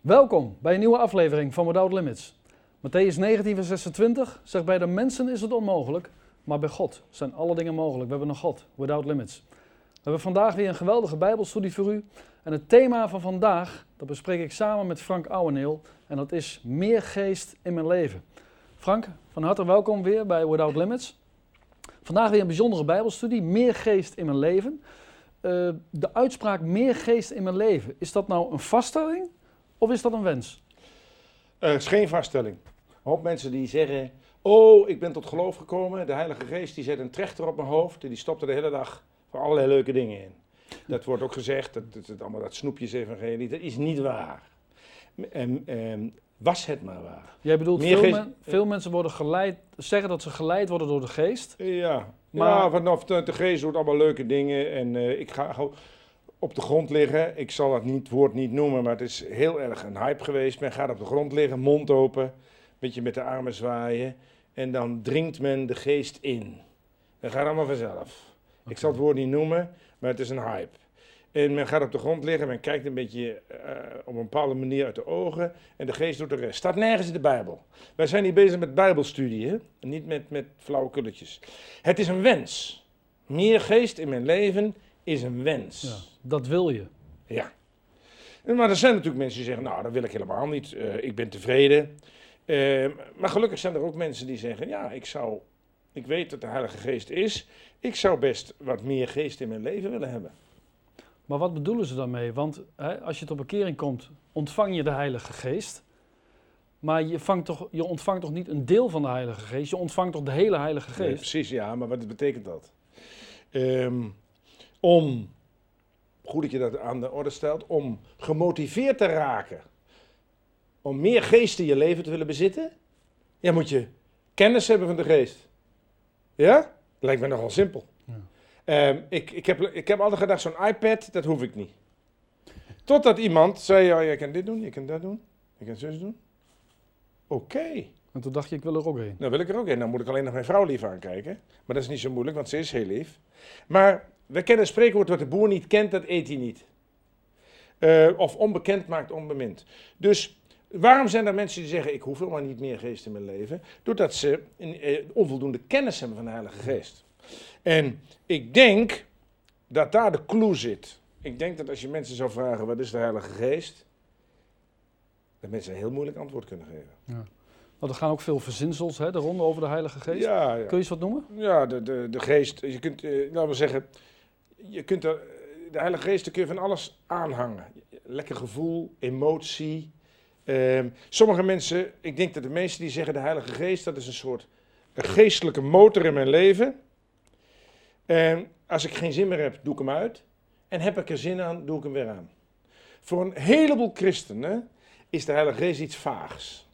Welkom bij een nieuwe aflevering van Without Limits. Matthäus 19, vers 26 zegt: Bij de mensen is het onmogelijk, maar bij God zijn alle dingen mogelijk. We hebben een God, Without Limits. We hebben vandaag weer een geweldige Bijbelstudie voor u. En het thema van vandaag, dat bespreek ik samen met Frank Ouweneel. En dat is meer geest in mijn leven. Frank, van harte welkom weer bij Without Limits. Vandaag weer een bijzondere Bijbelstudie, meer geest in mijn leven. Uh, de uitspraak meer geest in mijn leven, is dat nou een vaststelling of is dat een wens? Het uh, is geen vaststelling. Een hoop mensen die zeggen, oh, ik ben tot geloof gekomen, de Heilige Geest die zet een trechter op mijn hoofd en die stopt er de hele dag voor allerlei leuke dingen in. Dat wordt ook gezegd, dat, dat, dat allemaal dat snoepjes-evangelie, dat is niet waar. En, en, was het maar waar. Jij bedoelt, veel, geest, men, veel mensen worden geleid, zeggen dat ze geleid worden door de geest. Ja, maar ja, vanaf de, de geest doet allemaal leuke dingen en uh, ik ga gewoon op de grond liggen. Ik zal het niet, woord niet noemen, maar het is heel erg een hype geweest. Men gaat op de grond liggen, mond open, een beetje met de armen zwaaien. En dan dringt men de geest in. Dat gaat allemaal vanzelf. Ik zal het woord niet noemen, maar het is een hype. En men gaat op de grond liggen, men kijkt een beetje uh, op een bepaalde manier uit de ogen en de geest doet de rest. Staat nergens in de Bijbel. Wij zijn hier bezig met Bijbelstudie, niet met, met flauwe kulletjes. Het is een wens. Meer geest in mijn leven is een wens. Ja, dat wil je. Ja. Maar er zijn natuurlijk mensen die zeggen, nou dat wil ik helemaal niet, uh, ik ben tevreden. Uh, maar gelukkig zijn er ook mensen die zeggen, ja ik zou, ik weet dat de Heilige Geest is, ik zou best wat meer geest in mijn leven willen hebben. Maar wat bedoelen ze daarmee? Want hè, als je tot bekering komt, ontvang je de Heilige Geest. Maar je, vangt toch, je ontvangt toch niet een deel van de Heilige Geest? Je ontvangt toch de hele Heilige Geest? Nee, precies, ja. Maar wat betekent dat? Um, om, goed dat je dat aan de orde stelt, om gemotiveerd te raken, om meer geest in je leven te willen bezitten, ja, moet je kennis hebben van de geest. Ja? Lijkt me nogal simpel. Um, ik, ik, heb, ik heb altijd gedacht, zo'n iPad, dat hoef ik niet. Totdat iemand zei, ja, je kan dit doen, je kan dat doen, je kan zus doen. Oké. Okay. En toen dacht je, ik wil er ook heen. Nou wil ik er ook heen. Dan moet ik alleen nog mijn vrouw lief aankijken. Maar dat is niet zo moeilijk, want ze is heel lief. Maar we kennen het spreekwoord, wat de boer niet kent, dat eet hij niet. Uh, of onbekend maakt onbemind. Dus waarom zijn er mensen die zeggen, ik hoef helemaal niet meer geest in mijn leven? Doordat ze een, uh, onvoldoende kennis hebben van de Heilige Geest. En ik denk dat daar de clue zit. Ik denk dat als je mensen zou vragen, wat is de Heilige Geest? Dat mensen een heel moeilijk antwoord kunnen geven. Ja. Want er gaan ook veel verzinsels hè, de ronde over de Heilige Geest. Ja, ja. Kun je eens wat noemen? Ja, de, de, de geest. Je kunt, uh, laten we zeggen, je kunt de Heilige Geest kun je van alles aanhangen. Lekker gevoel, emotie. Uh, sommige mensen, ik denk dat de meesten die zeggen de Heilige Geest, dat is een soort een geestelijke motor in mijn leven. En als ik geen zin meer heb, doe ik hem uit. En heb ik er zin aan, doe ik hem weer aan. Voor een heleboel christenen is de Heilige Geest iets vaags.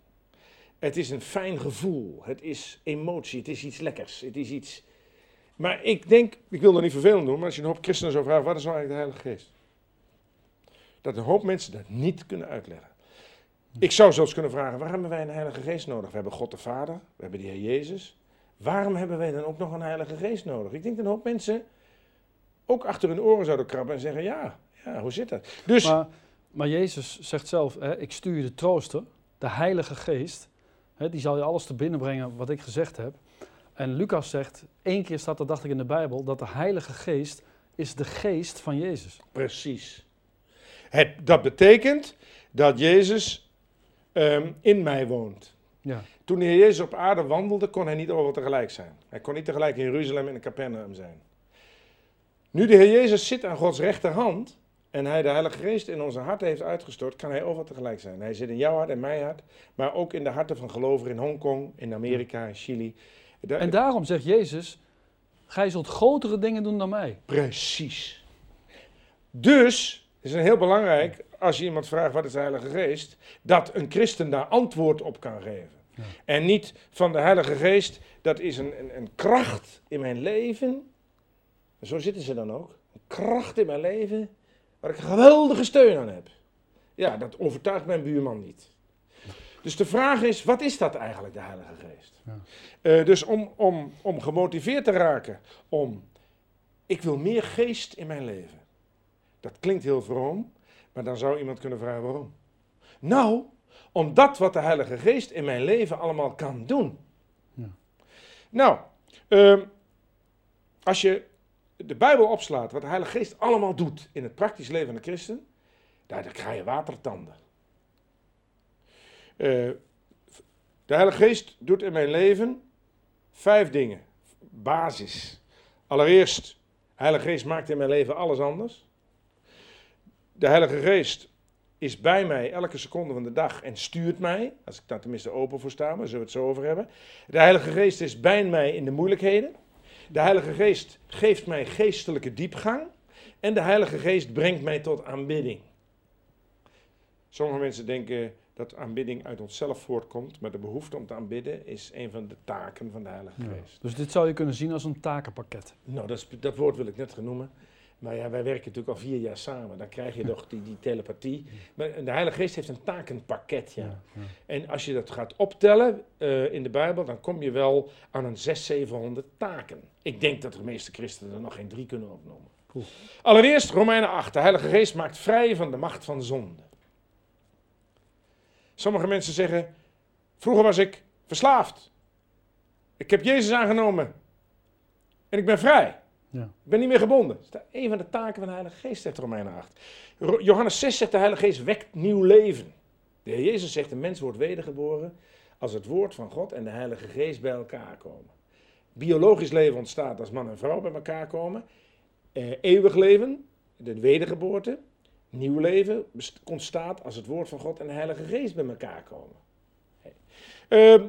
Het is een fijn gevoel, het is emotie, het is iets lekkers, het is iets maar ik denk, ik wil er niet vervelend doen, maar als je een hoop christenen zou vragen, wat is nou eigenlijk de Heilige Geest? Dat een hoop mensen dat niet kunnen uitleggen. Ik zou zelfs kunnen vragen, waarom hebben wij een Heilige Geest nodig? We hebben God de Vader, we hebben de Heer Jezus. Waarom hebben wij dan ook nog een Heilige Geest nodig? Ik denk dat een hoop mensen ook achter hun oren zouden krabben en zeggen, ja, ja hoe zit dat? Dus, maar, maar Jezus zegt zelf, hè, ik stuur je de trooster, de Heilige Geest. Hè, die zal je alles te binnen brengen wat ik gezegd heb. En Lucas zegt, één keer staat er, dacht ik in de Bijbel, dat de Heilige Geest is de geest van Jezus. Precies. Het, dat betekent dat Jezus um, in mij woont. Ja. Toen de Heer Jezus op aarde wandelde, kon hij niet overal tegelijk zijn. Hij kon niet tegelijk in Jeruzalem en in Capernaum zijn. Nu de Heer Jezus zit aan Gods rechterhand en hij de Heilige Geest in onze harten heeft uitgestort, kan hij overal tegelijk zijn. Hij zit in jouw hart en mijn hart, maar ook in de harten van gelovigen in Hongkong, in Amerika, in Chili. En daarom zegt Jezus, gij zult grotere dingen doen dan mij. Precies. Dus, het is een heel belangrijk, als je iemand vraagt wat is de Heilige Geest, dat een christen daar antwoord op kan geven. Ja. En niet van de Heilige Geest, dat is een, een, een kracht in mijn leven. Zo zitten ze dan ook. Een kracht in mijn leven, waar ik geweldige steun aan heb. Ja, dat overtuigt mijn buurman niet. Dus de vraag is, wat is dat eigenlijk, de Heilige Geest? Ja. Uh, dus om, om, om gemotiveerd te raken, om, ik wil meer geest in mijn leven. Dat klinkt heel vroom, maar dan zou iemand kunnen vragen waarom. Nou, omdat wat de Heilige Geest in mijn leven allemaal kan doen. Ja. Nou, ehm, als je de Bijbel opslaat, wat de Heilige Geest allemaal doet in het praktisch leven van de christen, daar, daar krijg je watertanden. Eh, de Heilige Geest doet in mijn leven vijf dingen. Basis. Allereerst, de Heilige Geest maakt in mijn leven alles anders. De Heilige Geest is bij mij elke seconde van de dag en stuurt mij. Als ik daar tenminste open voor sta, maar zullen we het zo over hebben. De Heilige Geest is bij mij in de moeilijkheden. De Heilige Geest geeft mij geestelijke diepgang. En de Heilige Geest brengt mij tot aanbidding. Sommige mensen denken dat aanbidding uit onszelf voortkomt, maar de behoefte om te aanbidden is een van de taken van de Heilige Ja. Geest. Dus dit zou je kunnen zien als een takenpakket. Nou, dat, is, dat woord wil ik net genoemen. Maar ja, wij werken natuurlijk al vier jaar samen. Dan krijg je toch die, die telepathie. Maar de Heilige Geest heeft een takenpakket, ja. ja. En als je dat gaat optellen eh, in de Bijbel, dan kom je wel aan een 600, 700 taken. Ik denk dat de meeste christenen er nog geen drie kunnen opnoemen. Allereerst Romeinen 8. De Heilige Geest maakt vrij van de macht van zonde. Sommige mensen zeggen, vroeger was ik verslaafd. Ik heb Jezus aangenomen. En ik ben vrij. Ja. Ik ben niet meer gebonden. Dat is een van de taken van de Heilige Geest, zegt Romeinen 8. Ro- Johannes 6 zegt de Heilige Geest wekt nieuw leven. De Heer Jezus zegt, een mens wordt wedergeboren als het woord van God en de Heilige Geest bij elkaar komen. Biologisch leven ontstaat als man en vrouw bij elkaar komen. Eh, eeuwig leven, de wedergeboorte, nieuw leven ontstaat als het woord van God en de Heilige Geest bij elkaar komen. Ehm,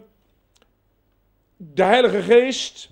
de Heilige Geest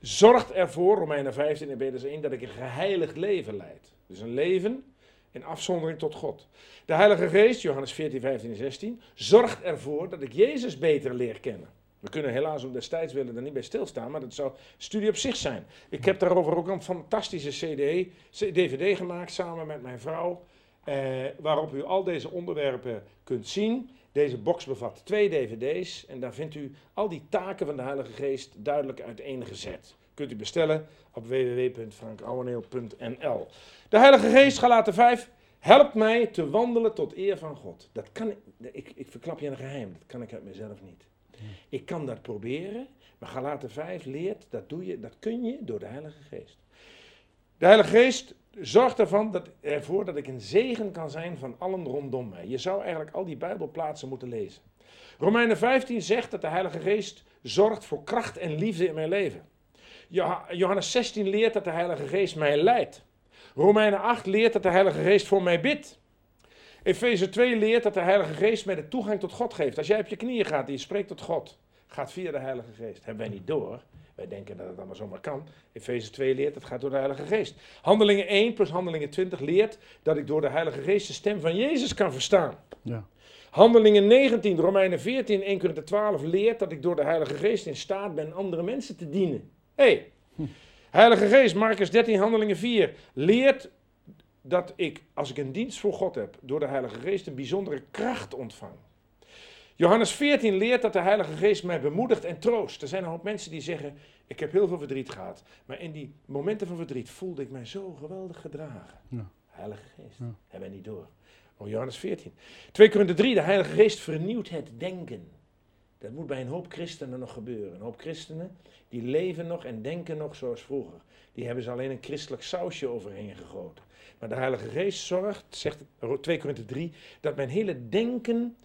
zorgt ervoor, Romeinen 15 en Petrus 1, dat ik een geheiligd leven leid. Dus een leven in afzondering tot God. De Heilige Geest, Johannes 14, 15 en 16, zorgt ervoor dat ik Jezus beter leer kennen. We kunnen helaas om destijds willen er niet bij stilstaan, maar dat zou studie op zich zijn. Ik heb daarover ook een fantastische CD, DVD gemaakt samen met mijn vrouw, eh, waarop u al deze onderwerpen kunt zien. Deze box bevat twee DVD's en daar vindt u al die taken van de Heilige Geest duidelijk uiteengezet. Kunt u bestellen op www.frankouweneel.nl. De Heilige Geest, Galaten 5, helpt mij te wandelen tot eer van God. Dat kan ik, ik, ik verklap je een geheim, dat kan ik uit mezelf niet. Ik kan dat proberen, maar Galaten 5 leert, dat, doe je, dat kun je door de Heilige Geest. De Heilige Geest zorgt ervan dat, ervoor dat ik een zegen kan zijn van allen rondom mij. Je zou eigenlijk al die Bijbelplaatsen moeten lezen. Romeinen 15 zegt dat de Heilige Geest zorgt voor kracht en liefde in mijn leven. Jo- Johannes 16 leert dat de Heilige Geest mij leidt. Romeinen 8 leert dat de Heilige Geest voor mij bidt. Efeze 2 leert dat de Heilige Geest mij de toegang tot God geeft. Als jij op je knieën gaat en je spreekt tot God, gaat via de Heilige Geest. Hebben wij niet door. Wij denken dat het allemaal zomaar kan. Efeze 2 leert dat gaat door de Heilige Geest. Handelingen 1 plus Handelingen 20 leert dat ik door de Heilige Geest de stem van Jezus kan verstaan. Ja. Handelingen 19, Romeinen 14, 1 Korinther 12 leert dat ik door de Heilige Geest in staat ben andere mensen te dienen. Hé, hey. Heilige Geest, Marcus 13, Handelingen 4, leert dat ik, als ik een dienst voor God heb, door de Heilige Geest een bijzondere kracht ontvang. Johannes 14 leert dat de Heilige Geest mij bemoedigt en troost. Er zijn een hoop mensen die zeggen, ik heb heel veel verdriet gehad, maar in die momenten van verdriet voelde ik mij zo geweldig gedragen. Ja. Heilige Geest, Ja. hebben niet door. Oh, Johannes 14. 2 Korinther 3, de Heilige Geest vernieuwt het denken. Dat moet bij een hoop christenen nog gebeuren. Een hoop christenen die leven nog en denken nog zoals vroeger. Die hebben ze alleen een christelijk sausje overheen gegoten. Maar de Heilige Geest zorgt, zegt 2 Korinther 3, dat mijn hele denken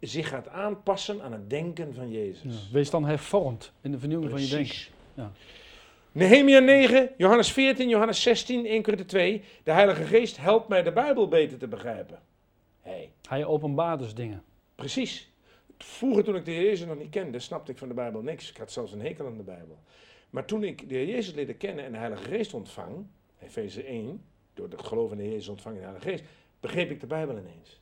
zich gaat aanpassen aan het denken van Ja. Jezus. Wees dan hervormd in de vernieuwing van je denken. Ja. Nehemia 9, Johannes 14, Johannes 16, 1 Korinther 2. De Heilige Geest helpt mij de Bijbel beter te begrijpen. Hey, Hij openbaart dus dingen. precies. Vroeger toen ik de Heer Jezus nog niet kende, snapte ik van de Bijbel niks. Ik had zelfs een hekel aan de Bijbel. Maar toen ik de Heer Jezus leerde kennen en de Heilige Geest ontvang, Efeze 1, door het geloof in de Heer Jezus ontvang in de Heilige Geest, begreep ik de Bijbel ineens.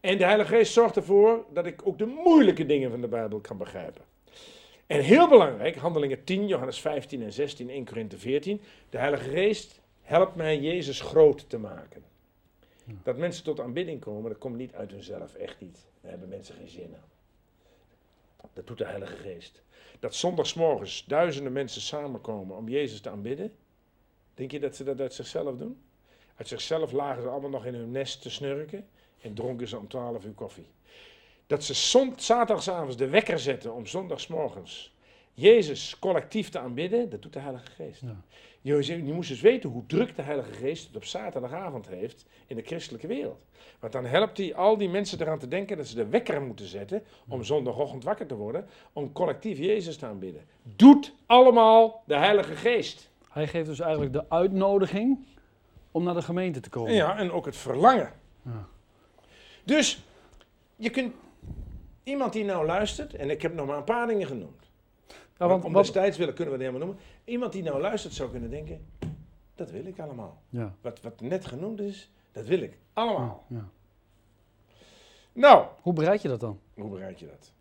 En de Heilige Geest zorgt ervoor dat ik ook de moeilijke dingen van de Bijbel kan begrijpen. En heel belangrijk, handelingen 10, Johannes 15 en 16, 1 Korinthe 14. De Heilige Geest helpt mij Jezus groot te maken. Dat mensen tot aanbidding komen, dat komt niet uit hunzelf, echt niet. Daar hebben mensen geen zin aan. Dat doet de Heilige Geest. Dat zondagsmorgens duizenden mensen samenkomen om Jezus te aanbidden. Denk je dat ze dat uit zichzelf doen? Uit zichzelf lagen ze allemaal nog in hun nest te snurken. en dronken ze om 12 uur koffie. Dat ze zond, de wekker zetten om zondagsmorgens Jezus collectief te aanbidden, dat doet de Heilige Geest. Je, je moest dus weten hoe druk de Heilige Geest het op zaterdagavond heeft in de christelijke wereld. Want dan helpt hij al die mensen eraan te denken dat ze de wekker moeten zetten om zondagochtend wakker te worden, om collectief Jezus te aanbidden. Doet allemaal de Heilige Geest. Hij geeft dus eigenlijk de uitnodiging om naar de gemeente te komen. Ja, en ook het verlangen. Ja. Dus je kunt iemand die nou luistert, en ik heb nog maar een paar dingen genoemd. Ja, want, om wat- destijds willen kunnen we het helemaal noemen. Iemand die nou luistert zou kunnen denken, dat wil ik allemaal. ja. Wat, wat net genoemd is, dat wil ik allemaal. Ja. Nou, Hoe bereid je dat dan? hoe bereid je dat?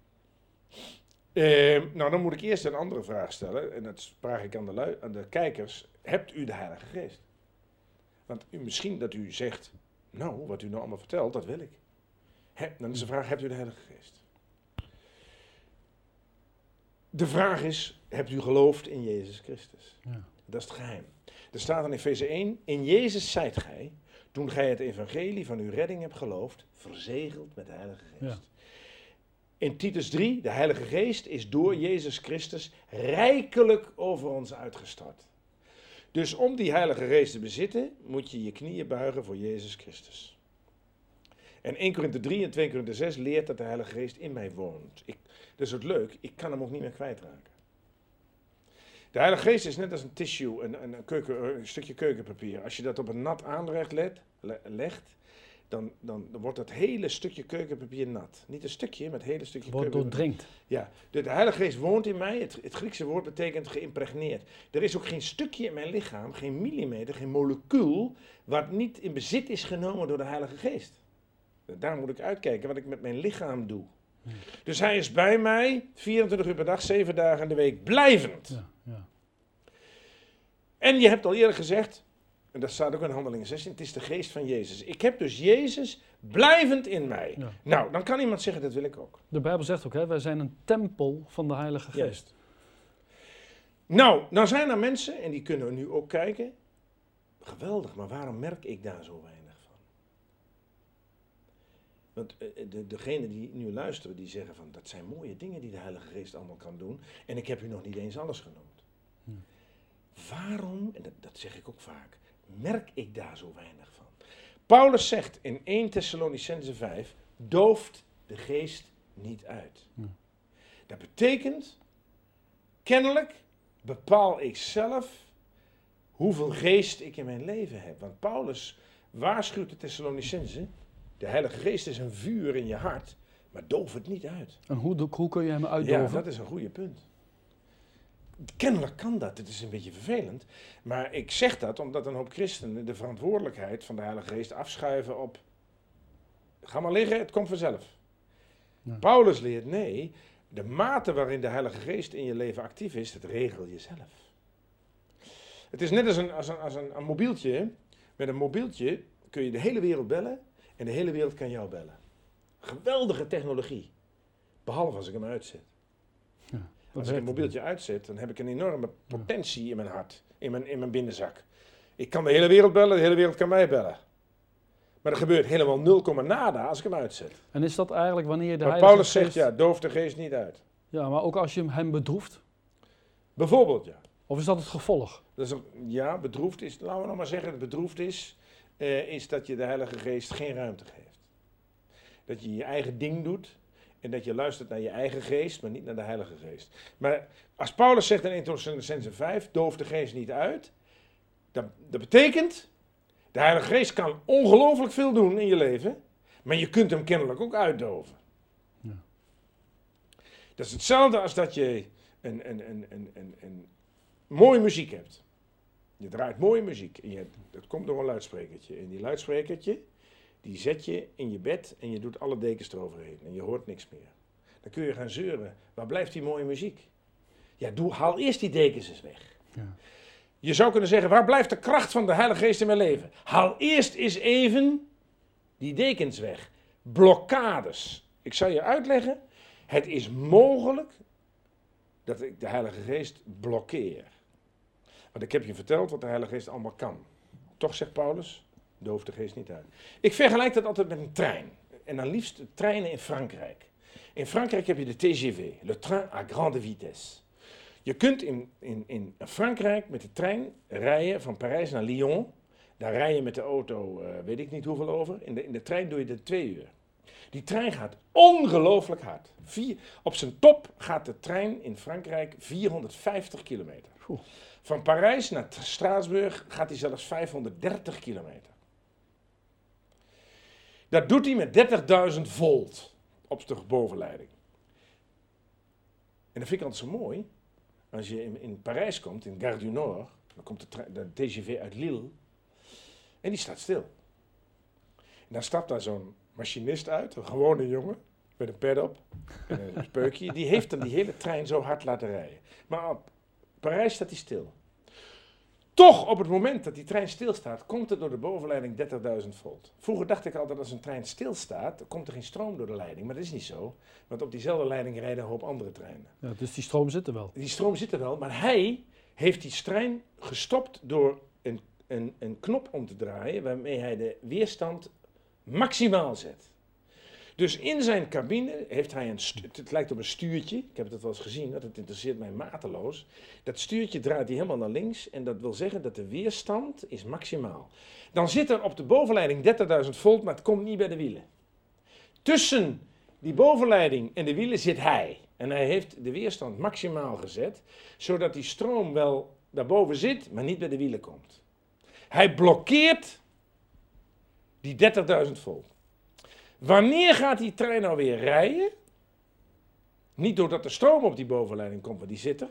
Ehm, nou, dan moet ik eerst een andere vraag stellen. En dat vraag ik aan de, lui- aan de kijkers. Hebt u de Heilige Geest? Want u, misschien dat u zegt, nou, wat u nou allemaal vertelt, dat wil ik. Dan is de vraag, hebt u de Heilige Geest? De vraag is, hebt u geloofd in Jezus Christus? Ja. Dat is het geheim. Er staat in Efeze 1, in Jezus zijt gij, toen gij het evangelie van uw redding hebt geloofd, verzegeld met de Heilige Geest. Ja. In Titus 3, de Heilige Geest is door Jezus Christus rijkelijk over ons uitgestort. Dus om die Heilige Geest te bezitten, moet je je knieën buigen voor Jezus Christus. En 1 Korinthe 3 en 2 Korinthe 6 leert dat de Heilige Geest in mij woont. Ik, dat is ook leuk, ik kan hem ook niet meer kwijtraken. De Heilige Geest is net als een tissue, een, een, keuken, een stukje keukenpapier. Als je dat op een nat aanrecht let- le- legt, dan, dan, wordt dat hele stukje keukenpapier nat. Niet een stukje, maar het hele stukje Wordt keukenpapier. doordringt. Ja, de, de Heilige Geest woont in mij. Het, het Griekse woord betekent geïmpregneerd. Er is ook geen stukje in mijn lichaam, geen millimeter, geen molecuul, wat niet in bezit is genomen door de Heilige Geest. Daar moet ik uitkijken wat ik met mijn lichaam doe. Dus hij is bij mij 24 uur per dag, 7 dagen in de week, blijvend. Ja, ja. En je hebt al eerder gezegd, en dat staat ook in Handelingen 16, het is de geest van Jezus. Ik heb dus Jezus blijvend in mij. Nou, dan kan iemand zeggen, dat wil ik ook. De Bijbel zegt ook, hè, wij zijn een tempel van de Heilige Geest. Nou, dan zijn er mensen, en die kunnen nu ook kijken. Geweldig, maar waarom merk ik daar zo weinig? Want eh, de, degenen die nu luisteren, die zeggen van, dat zijn mooie dingen die de Heilige Geest allemaal kan doen. En ik heb u nog niet eens alles genoemd. Hm. Waarom, en dat, dat zeg ik ook vaak, merk ik daar zo weinig van? Paulus zegt in 1 Thessalonicense 5, dooft de geest niet uit. Hm. Dat betekent, kennelijk bepaal ik zelf hoeveel geest ik in mijn leven heb. Want Paulus waarschuwt de Thessalonicense, de Heilige Geest is een vuur in je hart, maar doof het niet uit. En hoe, hoe kun je hem Ja, uitdoven? dat is een goede punt. Kennelijk kan dat, het is een beetje vervelend. Maar ik zeg dat omdat een hoop christenen de verantwoordelijkheid van de Heilige Geest afschuiven op. Ga maar liggen, het komt vanzelf. Ja. Paulus leert nee, de mate waarin de Heilige Geest in je leven actief is, dat regel je zelf. Het is net als een, als een, als een, een mobieltje. Met een mobieltje kun je de hele wereld bellen en de hele wereld kan jou bellen. Geweldige technologie. Behalve als ik hem uitzet. Dat Als ik een mobieltje uitzet, dan heb ik een enorme potentie in mijn hart, in mijn, in mijn binnenzak. Ik kan de hele wereld bellen, de hele wereld kan mij bellen. Maar er gebeurt helemaal 0, nada als ik hem uitzet. En is dat eigenlijk wanneer de maar Heilige Paulus Geest... zegt, ja, doof de geest niet uit. Ja, maar ook als je hem bedroeft? Bijvoorbeeld, ja. Of is dat het gevolg? Dat is een- ja, bedroefd is, laten we nog maar zeggen, dat bedroefd is, eh, is dat je de Heilige Geest geen ruimte geeft. Dat je je eigen ding doet en dat je luistert naar je eigen geest, maar niet naar de Heilige Geest. Maar als Paulus zegt in 1 Thessalonicense 5, doof de geest niet uit, dat, dat betekent, de Heilige Geest kan ongelooflijk veel doen in je leven, maar je kunt hem kennelijk ook uitdoven. Ja. Dat is hetzelfde als dat je een, een, een, een, een, een mooie muziek hebt. Je draait mooie muziek. En je, dat komt door een luidsprekertje. En die luidsprekertje, die zet je in je bed en je doet alle dekens eroverheen. En je hoort niks meer. Dan kun je gaan zeuren. Waar blijft die mooie muziek? Ja, doe, haal eerst die dekens eens weg. Ja. Je zou kunnen zeggen, waar blijft de kracht van de Heilige Geest in mijn leven? Haal eerst eens even die dekens weg. Blokkades. Ik zal je uitleggen, het is mogelijk dat ik de Heilige Geest blokkeer. Want ik heb je verteld wat de Heilige Geest allemaal kan. Toch zegt Paulus, Doof de geest niet uit. Ik vergelijk dat altijd met een trein. En dan liefst treinen in Frankrijk. In Frankrijk heb je de TGV, le train à grande vitesse. Je kunt in, in, in Frankrijk met de trein rijden van Parijs naar Lyon. Daar rij je met de auto, eh, weet ik niet hoeveel over. In de, in de trein doe je het twee uur. Die trein gaat ongelooflijk hard. Vier, op zijn top gaat de trein in Frankrijk 450 kilometer. Van Parijs naar Straatsburg gaat hij zelfs 530 kilometer. Dat doet hij met 30.000 volt op de bovenleiding. En dat vind ik altijd zo mooi. Als je in, in Parijs komt, in Gare du Nord, dan komt de, de TGV uit Lille. En die staat stil. En dan stapt daar zo'n machinist uit, een gewone jongen, met een pet op en een speukje. Die heeft dan die hele trein zo hard laten rijden. Maar op Parijs staat hij stil. Toch, op het moment dat die trein stilstaat, komt er door de bovenleiding 30.000 volt. Vroeger dacht ik altijd, als een trein stilstaat, komt er geen stroom door de leiding. Maar dat is niet zo, want op diezelfde leiding rijden een hoop andere treinen. Ja, dus die stroom zit er wel. Die stroom zit er wel, maar hij heeft die trein gestopt door een, een, een knop om te draaien waarmee hij de weerstand maximaal zet. Dus in zijn cabine heeft hij een, het lijkt op een stuurtje, ik heb het wel eens gezien, dat het interesseert mij mateloos. Dat stuurtje draait hij helemaal naar links en dat wil zeggen dat de weerstand is maximaal. Dan zit er op de bovenleiding 30.000 volt, maar het komt niet bij de wielen. Tussen die bovenleiding en de wielen zit hij. En hij heeft de weerstand maximaal gezet, zodat die stroom wel daarboven zit, maar niet bij de wielen komt. Hij blokkeert die 30.000 volt. Wanneer gaat die trein nou weer rijden? Niet doordat er stroom op die bovenleiding komt, maar die zit er.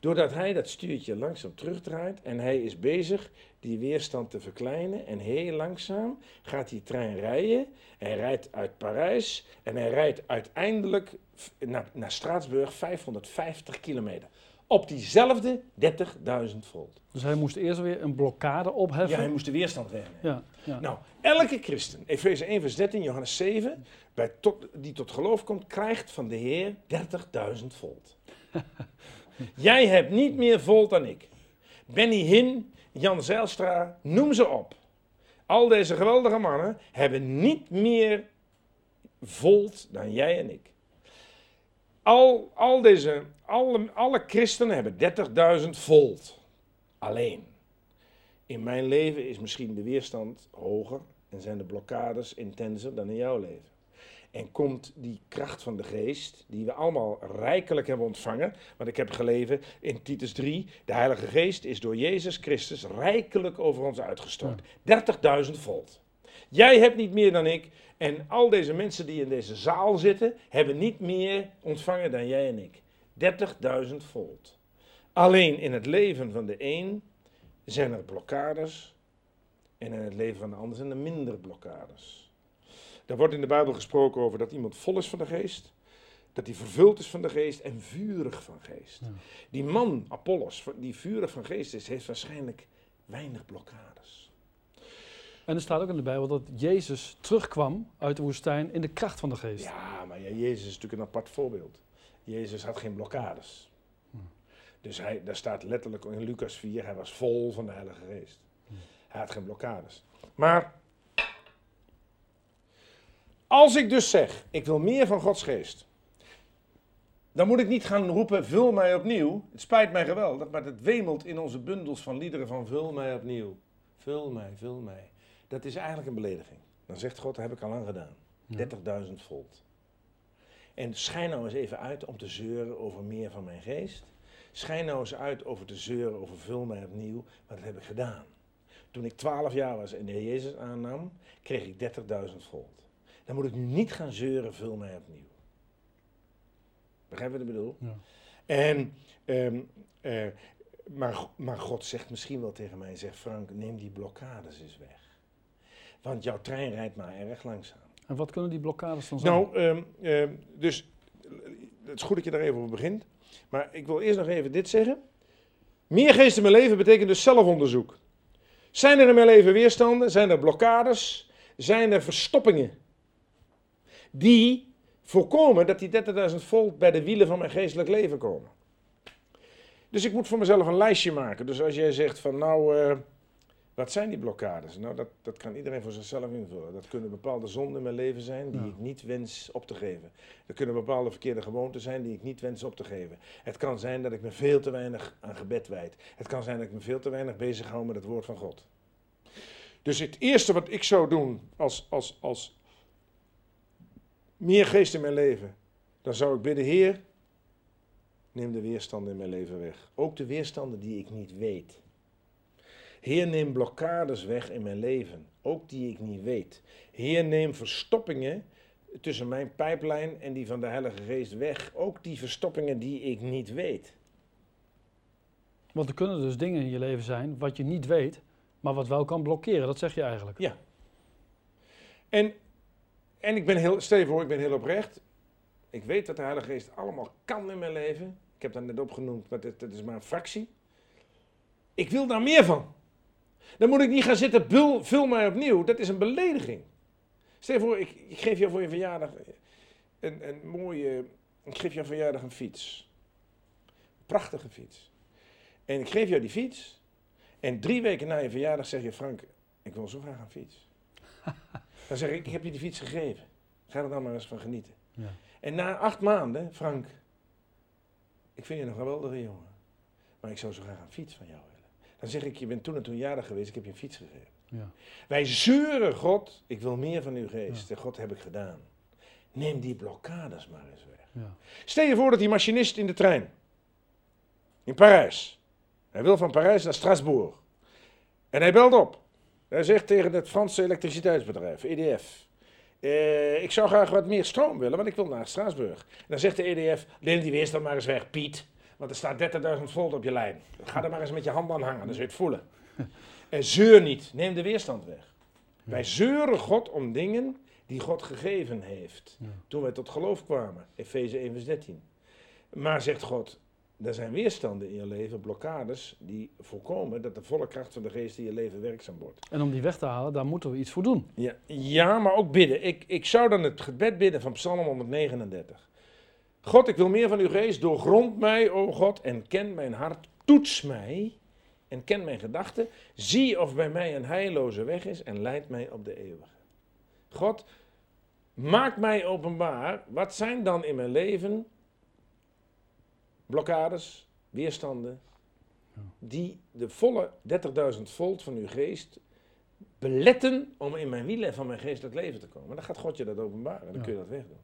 Doordat hij dat stuurtje langzaam terugdraait en hij is bezig die weerstand te verkleinen. En heel langzaam gaat die trein rijden. Hij rijdt uit Parijs en hij rijdt uiteindelijk naar, naar Straatsburg 550 kilometer. Op diezelfde 30.000 volt. Dus hij moest eerst weer een blokkade Ja, opheffen. hij moest de weerstand wegnemen. Ja, ja. Nou, elke christen, Efeze 1 vers 13, Johannes 7, bij tot, die tot geloof komt, krijgt van de Heer 30.000 volt. Jij hebt niet meer volt dan ik. Benny Hinn, Jan Zijlstra, noem ze op. Al deze geweldige mannen hebben niet meer volt dan jij en ik. Al, al deze, alle, alle christenen hebben 30.000 volt. Alleen. In mijn leven is misschien de weerstand hoger en zijn de blokkades intenser dan in jouw leven. En komt die kracht van de geest, die we allemaal rijkelijk hebben ontvangen, want ik heb gelezen in Titus 3, de Heilige Geest is door Jezus Christus rijkelijk over ons uitgestort. 30.000 volt. Jij hebt niet meer dan ik en al deze mensen die in deze zaal zitten, hebben niet meer ontvangen dan jij en ik. 30.000 volt. Alleen in het leven van de een zijn er blokkades en in het leven van de ander zijn er minder blokkades. Daar wordt in de Bijbel gesproken over dat iemand vol is van de geest, dat hij vervuld is van de geest en vurig van geest. Ja. Die man, Apollos, die vurig van geest is, heeft waarschijnlijk weinig blokkades. En er staat ook in de Bijbel dat Jezus terugkwam uit de woestijn in de kracht van de geest. Ja, maar ja, Jezus is natuurlijk een apart voorbeeld. Jezus had geen blokkades. Dus hij, daar staat letterlijk in Lucas 4, hij was vol van de Heilige Geest. Hij had geen blokkades. Maar als ik dus zeg, ik wil meer van Gods geest, dan moet ik niet gaan roepen, vul mij opnieuw. Het spijt mij geweldig, maar het wemelt in onze bundels van liederen van vul mij opnieuw. Vul mij, vul mij. Dat is eigenlijk een belediging. Dan zegt God, dat heb ik al lang gedaan. 30.000 volt. En schijn nou eens even uit om te zeuren over meer van mijn geest. Schijn nou eens uit over te zeuren over vul mij opnieuw, maar dat heb ik gedaan. Toen ik 12 jaar was en de Heer Jezus aannam, kreeg ik 30.000 volt. Dan moet ik nu niet gaan zeuren, vul mij opnieuw. Begrijp je wat ik bedoel? Ja. En, ehm, eh, maar, maar God zegt misschien wel tegen mij, zegt Frank, neem die blokkades eens weg. Want jouw trein rijdt maar erg langzaam. En wat kunnen die blokkades dan zijn? Nou, ehm, ehm, dus het is goed dat je daar even over begint. Maar ik wil eerst nog even dit zeggen. Meer geest in mijn leven betekent dus zelfonderzoek. Zijn er in mijn leven weerstanden? Zijn er blokkades? Zijn er verstoppingen? Die voorkomen dat die 30.000 volt bij de wielen van mijn geestelijk leven komen. Dus ik moet voor mezelf een lijstje maken. Dus als jij zegt van nou, eh, Wat zijn die blokkades? Nou, dat, dat kan iedereen voor zichzelf invullen. Dat kunnen bepaalde zonden in mijn leven zijn die Ja. ik niet wens op te geven. Dat kunnen bepaalde verkeerde gewoonten zijn die ik niet wens op te geven. Het kan zijn dat ik me veel te weinig aan gebed wijd. Het kan zijn dat ik me veel te weinig bezig hou met het woord van God. Dus het eerste wat ik zou doen als, als, als meer geest in mijn leven, dan zou ik bidden, Heer, neem de weerstanden in mijn leven weg. Ook de weerstanden die ik niet weet. Heer, neem blokkades weg in mijn leven, ook die ik niet weet. Heer, neem verstoppingen tussen mijn pijplijn en die van de Heilige Geest weg, ook die verstoppingen die ik niet weet. Want er kunnen dus dingen in je leven zijn wat je niet weet, maar wat wel kan blokkeren. Dat zeg je eigenlijk. Ja. En, en ik ben heel, stel je voor, ik ben heel oprecht. Ik weet dat de Heilige Geest allemaal kan in mijn leven. Ik heb dat net opgenoemd, maar dat, dat is maar een fractie. Ik wil daar meer van. Dan moet ik niet gaan zitten, bul, vul mij opnieuw. Dat is een belediging. Stel je voor, ik, ik geef jou voor je verjaardag een, een mooie... Ik geef jou verjaardag een fiets. Prachtige fiets. En ik geef jou die fiets. En drie weken na je verjaardag zeg je, Frank, ik wil zo graag een fiets. Dan zeg ik, ik heb je die fiets gegeven. Ga er dan maar eens van genieten. Ja. En na acht maanden, Frank, ik vind je een geweldige jongen. Maar ik zou zo graag een fiets van jou willen. Dan zeg ik, je bent toen en toen jarig geweest, ik heb je een fiets gegeven. Ja. Wij zeuren God, ik wil meer van uw geest. En God heb ik gedaan. Neem die blokkades maar eens weg. Ja. Stel je voor dat die machinist in de trein, in Parijs, hij wil van Parijs naar Strasbourg. En hij belt op. Hij zegt tegen het Franse elektriciteitsbedrijf, EDF, eh, ik zou graag wat meer stroom willen, want ik wil naar Straatsburg. En dan zegt de EDF, neem die weerstand maar eens weg, Piet. Want er staat 30.000 volt op je lijn. Ga er maar eens met je hand aan hangen, dan zul je het voelen. En zeur niet, neem de weerstand weg. Wij zeuren God om dingen die God gegeven heeft. Ja. Toen wij tot geloof kwamen, Efeze 1 vers 13. Maar zegt God, er zijn weerstanden in je leven, blokkades, die voorkomen dat de volle kracht van de geest in je leven werkzaam wordt. En om die weg te halen, daar moeten we iets voor doen. Ja, ja maar ook bidden. Ik, ik zou dan het gebed bidden van Psalm 139. God, ik wil meer van uw geest. Doorgrond mij, o God, en ken mijn hart. Toets mij en ken mijn gedachten. Zie of bij mij een heilloze weg is en leid mij op de eeuwige. God, maak mij openbaar. Wat zijn dan in mijn leven blokkades, weerstanden, die de volle 30.000 volt van uw geest beletten om in mijn wielen van mijn geestelijk leven te komen. Dan gaat God je dat openbaren, dan kun je dat wegdoen.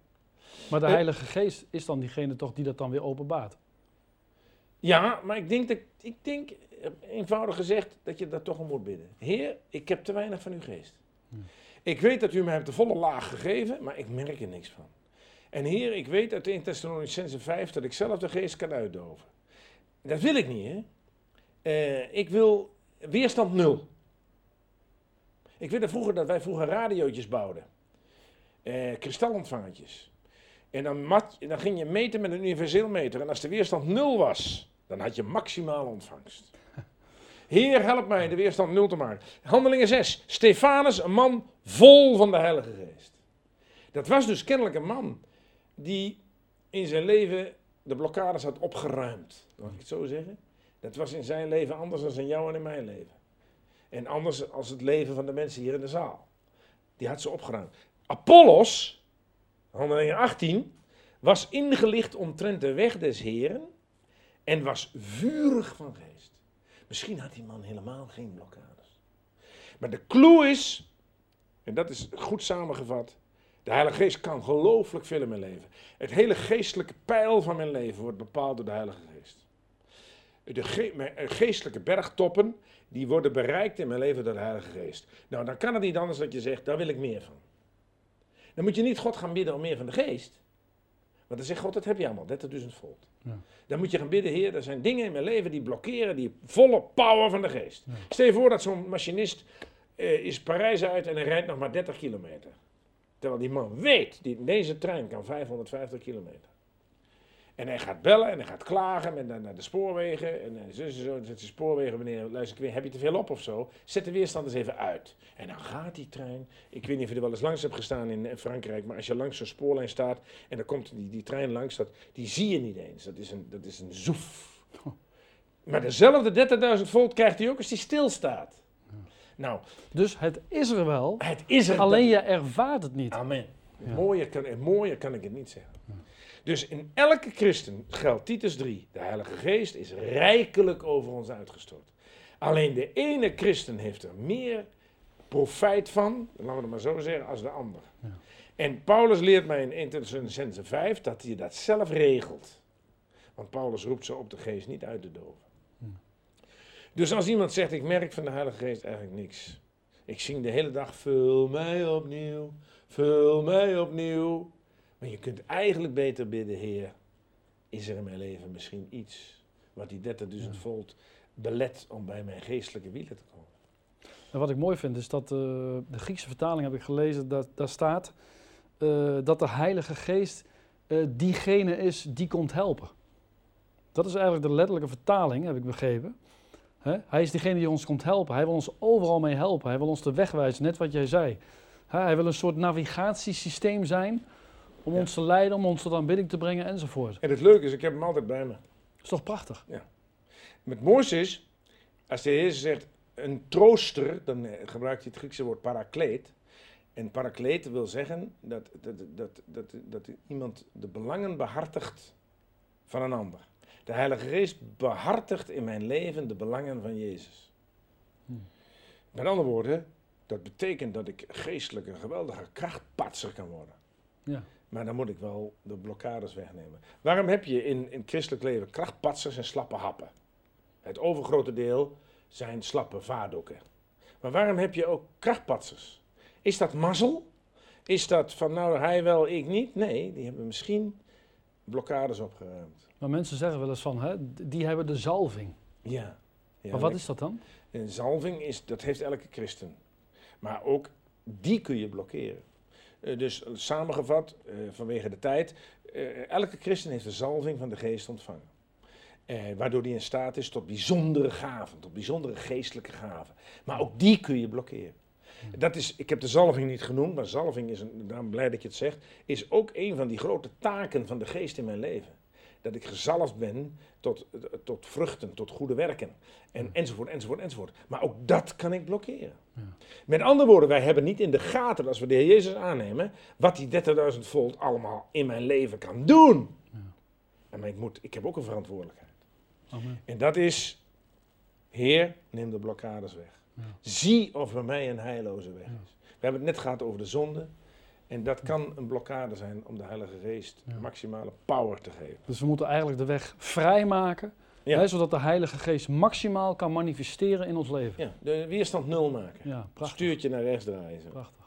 Maar de Eh. Heilige Geest is dan diegene toch die dat dan weer openbaart. Ja, maar ik denk, dat, ik denk eh, eenvoudig gezegd dat je dat toch om moet bidden. Heer, ik heb te weinig van uw geest. Ja. Ik weet dat u mij hebt de volle laag gegeven, maar ik merk er niks van. En Heer, ik weet uit 1 Thessalonicense 5 dat ik zelf de geest kan uitdoven. Dat wil ik niet, hè. Eh, ik wil weerstand nul. Ik weet dat, vroeger, dat wij vroeger radiootjes bouwden. Eh kristalontvangertjes. En dan, mat, dan ging je meten met een universeel meter. En als de weerstand nul was, dan had je maximale ontvangst. Heer, help mij de weerstand nul te maken. Handelingen 6. Stefanus, een man vol van de Heilige Geest. Dat was dus kennelijk een man die in zijn leven de blokkades had opgeruimd. Mag ik het zo zeggen? Dat was in zijn leven anders dan in jou en in mijn leven. En anders als het leven van de mensen hier in de zaal. Die had ze opgeruimd. Apollos, handelingen 18, was ingelicht omtrent de weg des Heren en was vurig van geest. Misschien had die man helemaal geen blokkades. Maar de clue is, en dat is goed samengevat, de Heilige Geest kan gelooflijk veel in mijn leven. Het hele geestelijke pijl van mijn leven wordt bepaald door de Heilige Geest. De eh, geestelijke bergtoppen, die worden bereikt in mijn leven door de Heilige Geest. Nou, dan kan het niet anders dat je zegt, daar wil ik meer van. Dan moet je niet God gaan bidden om meer van de Geest. Want dan zegt God, dat heb je allemaal, 30.000 volt. Ja. Dan moet je gaan bidden, Heer, er zijn dingen in mijn leven die blokkeren die volle power van de Geest. Ja. Stel je voor dat zo'n machinist eh, is Parijs uit en hij rijdt nog maar 30 kilometer. Terwijl die man weet, die, deze trein kan 550 kilometer. En hij gaat bellen en hij gaat klagen met, naar, naar de spoorwegen. En eh, zo, zo, zegt de spoorwegen, meneer, luister, ik weet, heb je te veel op of zo? Zet de weerstand eens even uit. En dan gaat die trein. Ik weet niet of je er wel eens langs hebt gestaan in, eh, Frankrijk, maar als je langs zo'n spoorlijn staat en dan komt die, die trein langs, dat, die zie je niet eens. Dat is een, dat is een zoef. Maar dezelfde 30.000 volt krijgt hij ook als die stilstaat. Nou, Dus het is er wel, het is er. alleen je ervaart het niet. Amen. Ja. Mooier, kan, mooier kan ik het niet zeggen. Dus in elke christen geldt Titus 3. De Heilige Geest is rijkelijk over ons uitgestort. Alleen de ene christen heeft er meer profijt van, laten we het maar zo zeggen, als de ander. Ja. En Paulus leert mij in 1 Thessalonicense 5 dat hij dat zelf regelt. Want Paulus roept ze op de geest niet uit te doven. Hm. Dus als iemand zegt, ik merk van de Heilige Geest eigenlijk niks. Ik zing de hele dag, vul mij opnieuw, vul mij opnieuw. Maar je kunt eigenlijk beter bidden, Heer, is er in mijn leven misschien iets wat die 30.000 Ja. volt belet om bij mijn geestelijke wielen te komen. En wat ik mooi vind is dat eh, de Griekse vertaling heb ik gelezen, dat, daar staat eh, dat de Heilige Geest eh, diegene is die komt helpen. Dat is eigenlijk de letterlijke vertaling, heb ik begrepen. Hij is diegene die ons komt helpen. Hij wil ons overal mee helpen. Hij wil ons de weg wijzen, net wat jij zei. Hij wil een soort navigatiesysteem zijn om Ja. ons te leiden, om ons tot aanbidding te brengen enzovoort. En het leuke is, ik heb hem altijd bij me. Dat is toch prachtig? Het mooiste is, als de Heer zegt een trooster, dan eh, gebruikt hij het Griekse woord parakleet. En parakleet wil zeggen dat, dat, dat, dat, dat iemand de belangen behartigt van een ander. De Heilige Geest behartigt in mijn leven de belangen van Jezus. Hmm. Met andere woorden, dat betekent dat ik geestelijk een geweldige krachtpatser kan worden. Ja. Maar dan moet ik wel de blokkades wegnemen. Waarom heb je in, in het christelijk leven krachtpatsers en slappe happen? Het overgrote deel zijn slappe vaardoeken. Maar waarom heb je ook krachtpatsers? Is dat mazzel? Is dat van nou hij wel, ik niet? Nee, die hebben misschien blokkades opgeruimd. Maar mensen zeggen wel eens van, hè, die hebben de zalving. Ja. ja maar wat is dat dan? Een zalving is, dat heeft elke christen. Maar ook die kun je blokkeren. Eh, dus samengevat, eh, vanwege de tijd, eh, elke christen heeft de zalving van de geest ontvangen. Waardoor die in staat is tot bijzondere gaven, tot bijzondere geestelijke gaven. Maar ook die kun je blokkeren. Dat is, ik heb de zalving niet genoemd, maar zalving is, een, daarom blij dat je het zegt, is ook een van die grote taken van de geest in mijn leven. Dat ik gezalfd ben tot, tot vruchten, tot goede werken. En, enzovoort, enzovoort, enzovoort. Maar ook dat kan ik blokkeren. Ja. Met andere woorden, wij hebben niet in de gaten, als we de Heer Jezus aannemen, wat die 30.000 volt allemaal in mijn leven kan doen. Ja. En maar ik, moet, ik heb ook een verantwoordelijkheid. Amen. En dat is, Heer, neem de blokkades weg. Ja. Zie of er mij een heilloze weg is. We hebben het net gehad over de zonde. En dat kan een blokkade zijn om de Heilige Geest Ja. maximale power te geven. Dus we moeten eigenlijk de weg vrijmaken, Ja. hè, zodat de Heilige Geest maximaal kan manifesteren in ons leven. Ja, de weerstand nul maken. Ja, prachtig. Stuurtje naar rechts draaien. zo. prachtig.